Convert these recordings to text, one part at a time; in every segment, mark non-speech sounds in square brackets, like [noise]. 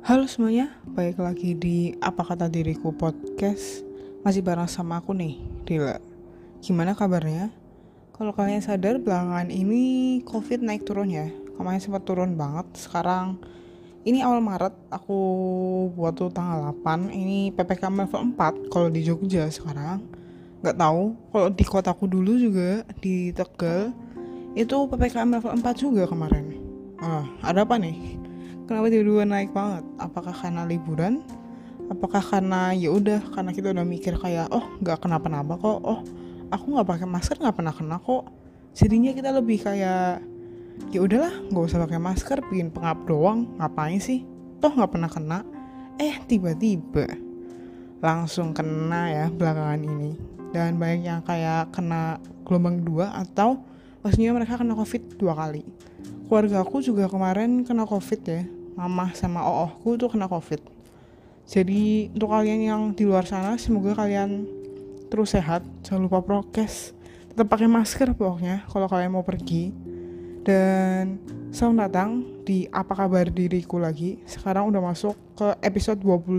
Halo semuanya, balik lagi di Apa Kata Diriku Podcast. Masih bareng sama aku nih, Dila. Gimana kabarnya? Kalau kalian sadar belakangan ini Covid naik turun ya. Kemarin sempat turun banget, sekarang ini awal Maret aku buat tuh tanggal 8 Ini PPKM level 4 kalau di Jogja sekarang. Gak tahu kalau di kotaku dulu juga di Tegal Itu PPKM level 4 juga kemarin. Ah, ada apa nih? Kenapa tiba-tiba naik banget? Apakah karena liburan? Apakah karena ya udah karena kita udah mikir kayak oh nggak kenapa-napa kok. Oh aku nggak pakai masker nggak pernah kena kok. Jadinya kita lebih kayak ya udahlah nggak usah pakai masker bikin pengap doang. Ngapain sih? Toh nggak pernah kena. Eh tiba-tiba langsung kena ya belakangan ini. Dan banyak yang kayak kena gelombang dua atau maksudnya mereka kena covid dua kali. Keluarga aku juga kemarin kena covid ya mama sama oohku tuh kena covid. Jadi untuk kalian yang di luar sana semoga kalian terus sehat. Jangan lupa prokes. Tetap pakai masker pokoknya kalau kalian mau pergi. Dan selamat datang di apa kabar diriku lagi. Sekarang udah masuk ke episode 25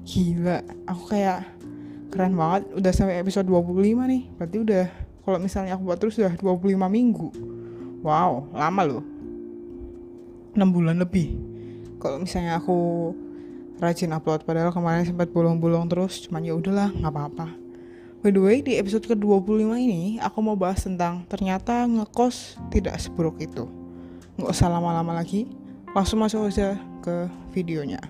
gila aku kayak keren banget. Udah sampai episode 25 nih. Berarti udah kalau misalnya aku buat terus udah 25 minggu. Wow lama loh 6 bulan lebih. Kalau misalnya aku rajin upload padahal kemarin sempat bolong-bolong terus cuman ya udahlah nggak apa-apa. By the way di episode ke-25 ini aku mau bahas tentang ternyata ngekos tidak seburuk itu. Nggak usah lama-lama lagi langsung masuk aja ke videonya.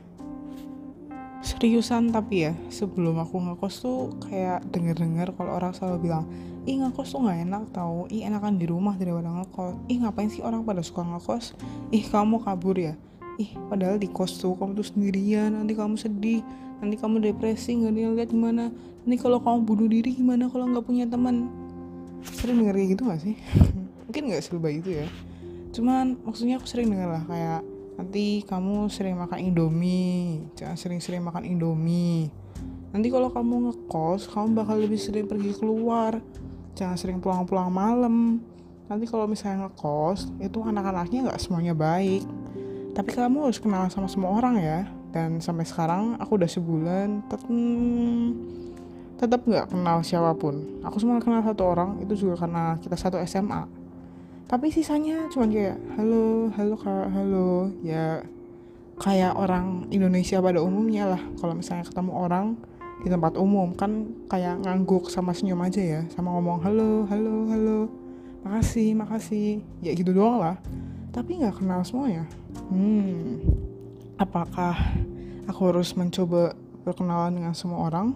Seriusan tapi ya sebelum aku ngekos tuh kayak denger-denger kalau orang selalu bilang ih ngekos tuh nggak enak tau. Ih enakan di rumah daripada ngekos. Ih ngapain sih orang pada suka ngekos? Ih kamu kabur ya? Ih padahal di kos tuh kamu tuh sendirian. Nanti kamu sedih. Nanti kamu depresi nggak dia lihat gimana. Nanti kalau kamu bunuh diri gimana kalau nggak punya teman? Sering denger kayak gitu gak sih? [laughs] Mungkin nggak selebay itu ya. Cuman maksudnya aku sering denger lah kayak nanti kamu sering makan indomie. Jangan sering-sering makan indomie. Nanti kalau kamu ngekos kamu bakal lebih sering pergi keluar jangan sering pulang-pulang malam. Nanti kalau misalnya ngekos itu anak-anaknya nggak semuanya baik. Tapi kamu harus kenal sama semua orang ya. Dan sampai sekarang aku udah sebulan tet tetap nggak kenal siapa pun. Aku cuma kenal satu orang itu juga karena kita satu SMA tapi sisanya cuma kayak halo halo kak halo. Ya kayak orang Indonesia pada umumnya lah. Kalau misalnya ketemu orang di tempat umum kan kayak ngangguk sama senyum aja ya sama ngomong halo halo halo makasih makasih ya gitu doang lah. Tapi nggak kenal semuanya. Hmm apakah aku harus mencoba berkenalan dengan semua orang?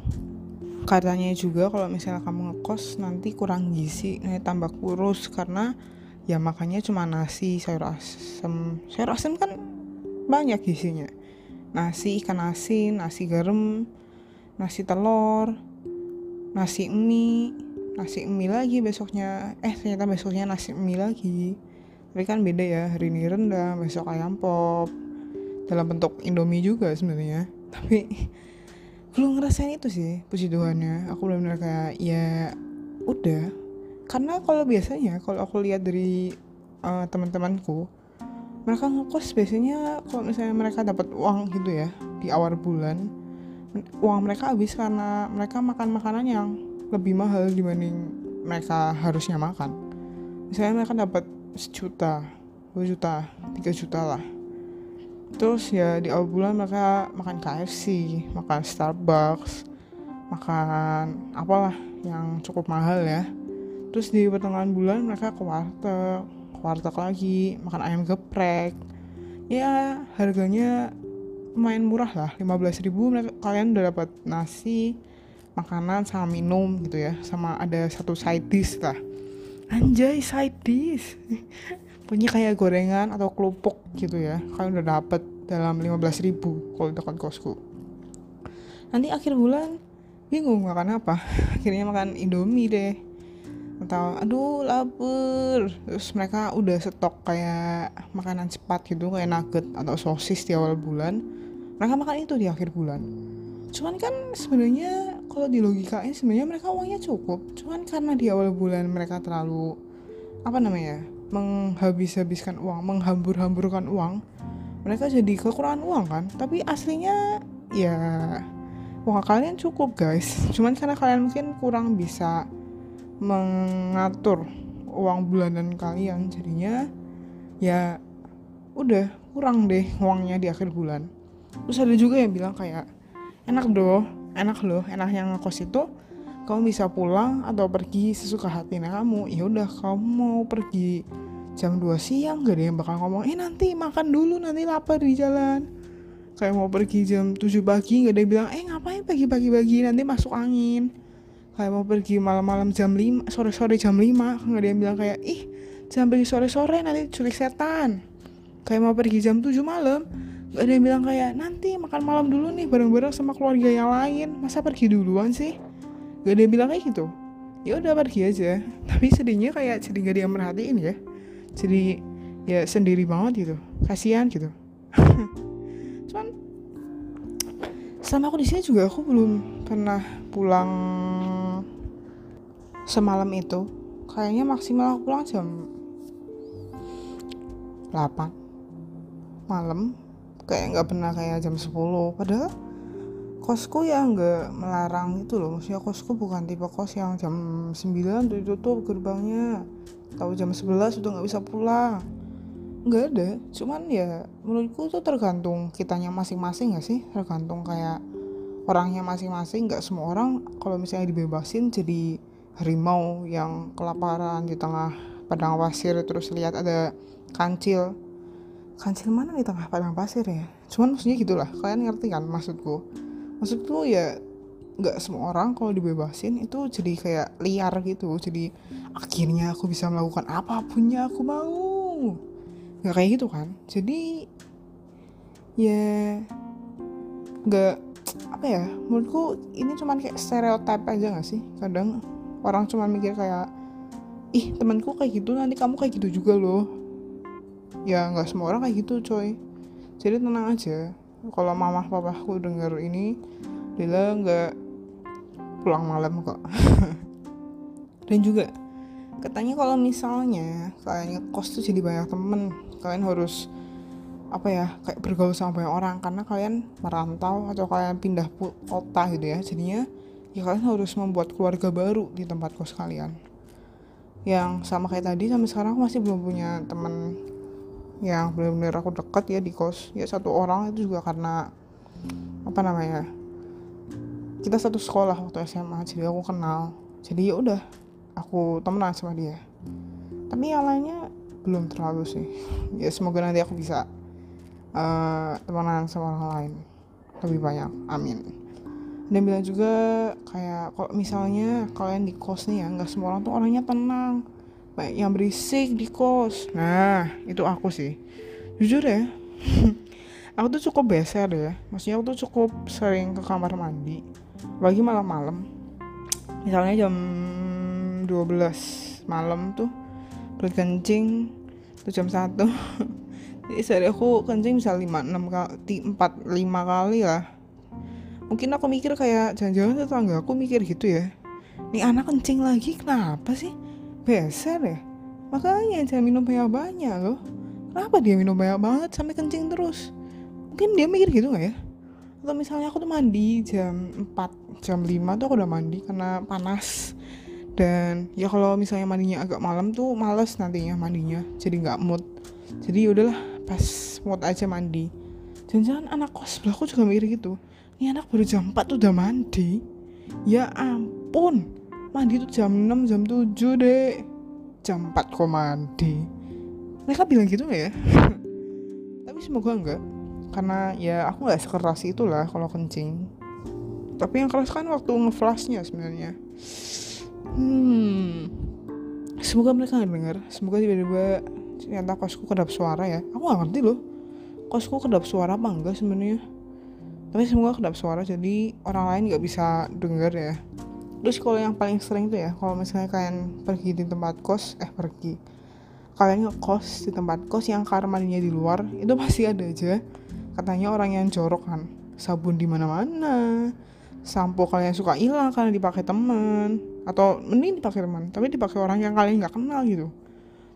Katanya juga kalau misalnya kamu ngekos nanti kurang gizi nanti tambah kurus karena ya makanya cuma nasi sayur asem. Sayur asem kan banyak isinya nasi ikan asin nasi garam nasi telur nasi mie nasi mie lagi besoknya. Eh ternyata besoknya nasi mie lagi. Tapi kan beda ya hari ini rendang besok ayam pop. Dalam bentuk indomie juga sebenarnya. [laughs] Tapi belum ngerasain itu sih puji Tuhannya aku benar-benar kayak ya udah. Karena kalau biasanya kalau aku lihat dari uh, teman-temanku mereka ngekos biasanya kalau misalnya mereka dapat uang gitu ya di awal bulan uang mereka habis karena mereka makan makanan yang lebih mahal dibanding mereka harusnya makan. Misalnya mereka dapat sejuta dua juta tiga juta lah. Terus ya di awal bulan mereka makan KFC makan Starbucks makan apalah yang cukup mahal ya. Terus di pertengahan bulan mereka ke warteg ke warteg lagi makan ayam geprek. Ya harganya lumayan murah lah 15 ribu mereka, kalian udah dapat nasi makanan sama minum gitu ya sama ada satu side dish lah. Anjay side dish? [laughs] Punya kayak gorengan atau kerupuk gitu ya kalian udah dapet dalam 15 ribu kalau dekat kosku. Nanti akhir bulan bingung makan apa. [laughs] Akhirnya makan indomie deh. Atau aduh lapar. Terus mereka udah stok kayak makanan cepat gitu kayak nugget atau sosis di awal bulan mereka makan itu di akhir bulan. Cuman kan sebenarnya kalau di logikain sebenarnya mereka uangnya cukup. Cuman karena di awal bulan mereka terlalu apa namanya menghabis-habiskan uang menghambur-hamburkan uang mereka jadi kekurangan uang kan. Tapi aslinya ya uang kalian cukup guys. [laughs] Cuman karena kalian mungkin kurang bisa mengatur uang bulanan kalian jadinya ya udah kurang deh uangnya di akhir bulan terus ada juga yang bilang kayak enak doh enak loh enaknya ngekos itu. Kamu bisa pulang atau pergi sesuka hatinya kamu. Ya udah kamu mau pergi jam 2 siang gak ada yang bakal ngomong eh nanti makan dulu nanti lapar di jalan kayak mau pergi jam 7 pagi gak ada yang bilang eh ngapain pagi-pagi pagi nanti masuk angin. Kayak mau pergi malam-malam jam 5 sore-sore jam 5 gak ada yang bilang kayak ih jangan pergi sore-sore nanti culik setan. Kayak mau pergi jam 7 malam ada yang bilang kayak nanti makan malam dulu nih bareng-bareng sama keluarga yang lain. Masa pergi duluan sih? Gak ada yang bilang kayak gitu. Ya udah pergi aja. [laughs] Tapi sedihnya kayak jadi gak yang merhatiin ya. Jadi ya sendiri banget gitu. Kasihan gitu. [laughs] Cuman selama aku di sini juga aku belum pernah pulang semalam itu. Kayaknya maksimal aku pulang jam 8 malam kayak nggak pernah kayak jam 10 padahal kosku ya nggak melarang itu loh. Maksudnya kosku bukan tipe kos yang jam 9 tuh ditutup gerbangnya. Tahu jam 11 udah nggak bisa pulang. Nggak ada. Cuman ya menurutku tuh tergantung kitanya masing-masing gak sih? Tergantung kayak orangnya masing-masing. Nggak semua orang kalau misalnya dibebasin jadi harimau yang kelaparan di tengah padang pasir terus lihat ada kancil kancil mana di tengah padang pasir ya? Cuman maksudnya gitulah kalian ngerti kan maksudku? Maksudku ya nggak semua orang kalau dibebasin itu jadi kayak liar gitu. Jadi akhirnya aku bisa melakukan apa pun yang aku mau. Nggak kayak gitu kan? Jadi ya nggak apa ya? Menurutku ini cuman kayak stereotip aja gak sih? Kadang orang cuman mikir kayak ih temanku kayak gitu nanti kamu kayak gitu juga loh ya nggak semua orang kayak gitu coy. Jadi tenang aja. Kalau mama papaku denger ini Lila nggak pulang malam kok. [laughs] Dan juga katanya kalau misalnya kalian ngekos tuh jadi banyak temen kalian harus apa ya kayak bergaul sama banyak orang. Karena kalian merantau atau kalian pindah kota gitu ya. Jadinya ya kalian harus membuat keluarga baru di tempat kos kalian. Yang sama kayak tadi sampai sekarang aku masih belum punya temen yang benar-benar aku dekat ya di kos. Ya satu orang itu juga karena apa namanya kita satu sekolah waktu SMA jadi aku kenal. Jadi ya udah aku temenan sama dia. Tapi yang lainnya belum terlalu sih. Ya semoga nanti aku bisa uh, temenan sama orang lain. Lebih banyak amin. Dan bilang juga kayak kalau misalnya kalian di kos nih ya nggak semua orang tuh orangnya tenang banyak yang berisik di kos. Nah itu aku sih. Jujur ya [laughs] aku tuh cukup beser ya. Maksudnya aku tuh cukup sering ke kamar mandi. Bagi malam-malam. Misalnya jam 12 malam tuh berkencing tuh jam 1 [laughs] jadi sehari aku kencing bisa 5, 6 kali 4, 5 kali lah. Mungkin aku mikir kayak jangan-jangan tetangga aku mikir gitu ya? Nih anak kencing lagi kenapa sih beser ya? Makanya jangan minum banyak-banyak loh. Kenapa dia minum banyak banget sampai kencing terus? Mungkin dia mikir gitu gak ya? Atau misalnya aku tuh mandi jam 4 jam 5 tuh aku udah mandi karena panas. Dan ya kalau misalnya mandinya agak malam tuh males nantinya mandinya jadi nggak mood. Jadi yaudahlah pas mood aja mandi. Jangan-jangan anak kos aku juga mikir gitu. Ini anak baru jam 4 tuh udah mandi. Ya ampun mandi tuh jam 6 jam 7 deh jam 4 kok mandi mereka bilang gitu gak ya? [laughs] Tapi semoga enggak. Karena ya aku nggak sekeras itulah kalau kencing. Tapi yang keras kan waktu ngeflashnya sebenarnya. Hmm. Semoga mereka nggak denger. Semoga tiba-tiba ternyata kosku kedap suara ya. Aku nggak ngerti loh. Kosku kedap suara apa enggak sebenarnya? Tapi semoga kedap suara jadi orang lain nggak bisa denger ya terus kalau yang paling sering tuh ya kalau misalnya kalian pergi di tempat kos eh pergi. Kalian ngekos di tempat kos yang kamar mandinya di luar itu pasti ada aja. Katanya orang yang jorok kan. Sabun di mana-mana. Sampo kalian suka hilang karena dipakai teman. Atau mending dipakai teman tapi dipakai orang yang kalian nggak kenal gitu.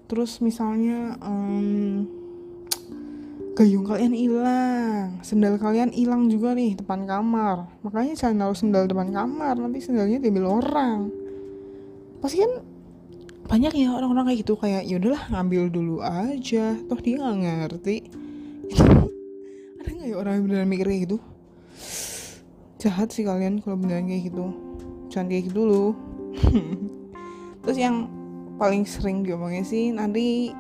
Terus misalnya um, gayung kalian hilang. Sendal kalian hilang juga nih depan kamar. Makanya jangan naruh sendal depan kamar nanti sendalnya diambil orang. Pasti kan banyak ya orang-orang kayak gitu kayak yaudahlah ngambil dulu aja. Toh dia nggak ngerti. [laughs] Ada nggak ya orang yang beneran mikir kayak gitu? Jahat sih kalian kalau beneran kayak gitu. Jangan kayak gitu dulu [laughs] terus yang paling sering diomongin sih nanti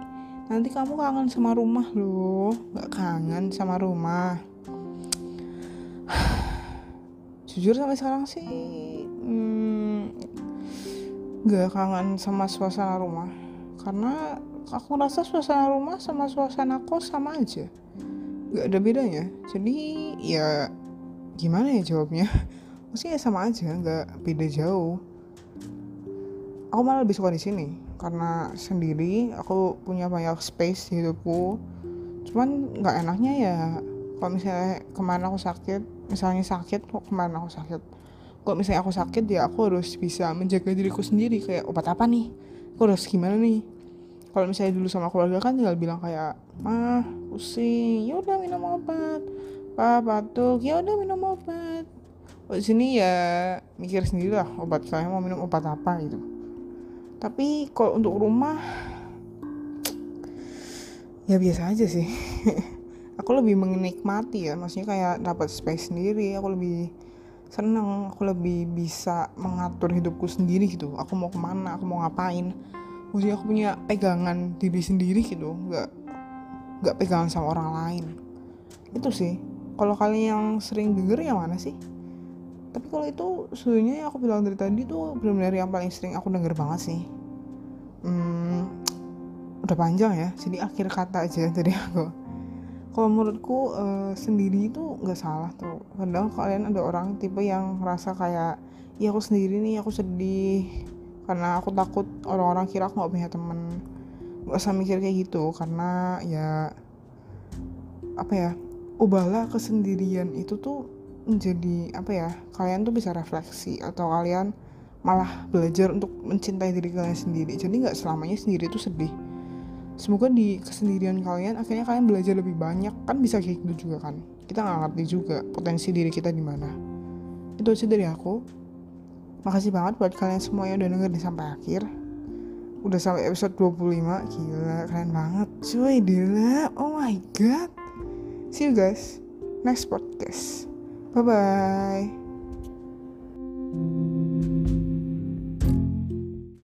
nanti kamu kangen sama rumah loh. Nggak kangen sama rumah. [sighs] Jujur sampai sekarang sih hmm, nggak hmm, kangen sama suasana rumah. Karena aku rasa suasana rumah sama suasana kos sama aja. Nggak ada bedanya. Jadi ya gimana ya jawabnya? [laughs] Maksudnya sama aja nggak beda jauh aku malah lebih suka di sini karena sendiri aku punya banyak space di hidupku. Cuman nggak enaknya ya kalau misalnya ke mana aku sakit misalnya sakit kok ke mana aku sakit? Kok misalnya aku sakit ya aku harus bisa menjaga diriku sendiri kayak obat apa nih? Aku harus gimana nih? Kalau misalnya dulu sama keluarga kan tinggal bilang kayak mah pusing ya udah minum obat. Pak batuk ya udah minum obat. Di sini ya mikir sendiri lah obat kalian mau minum obat apa gitu tapi kalau untuk rumah ya biasa aja sih. [laughs] Aku lebih menikmati ya. Maksudnya kayak dapat space sendiri aku lebih seneng aku lebih bisa mengatur hidupku sendiri gitu. Aku mau ke mana aku mau ngapain. Maksudnya aku punya pegangan diri sendiri gitu. Nggak nggak pegangan sama orang lain. Itu sih. Kalau kalian yang sering denger yang mana sih tapi kalau itu sebenarnya aku bilang dari tadi tuh benar-benar yang paling sering aku denger banget sih. Hmm, udah panjang ya jadi akhir kata aja [laughs] dari aku. Kalau menurutku uh, sendiri itu nggak salah tuh. Kadang kalian ada orang tipe yang ngerasa kayak ya aku sendiri nih aku sedih. Karena aku takut orang-orang kira aku nggak punya temen. Gak usah mikir kayak gitu karena ya apa ya ubahlah kesendirian itu tuh menjadi apa ya kalian tuh bisa refleksi atau kalian malah belajar untuk mencintai diri kalian sendiri. Jadi nggak selamanya sendiri itu sedih. Semoga di kesendirian kalian akhirnya kalian belajar lebih banyak. Kan bisa kayak gitu juga kan? Kita nggak ngerti juga potensi diri kita di mana. Itu aja dari aku. Makasih banget buat kalian semua yang udah dengerin sampai akhir. Udah sampai episode 25 gila keren banget cuy gila oh my god. See you guys. Next podcast Bye bye.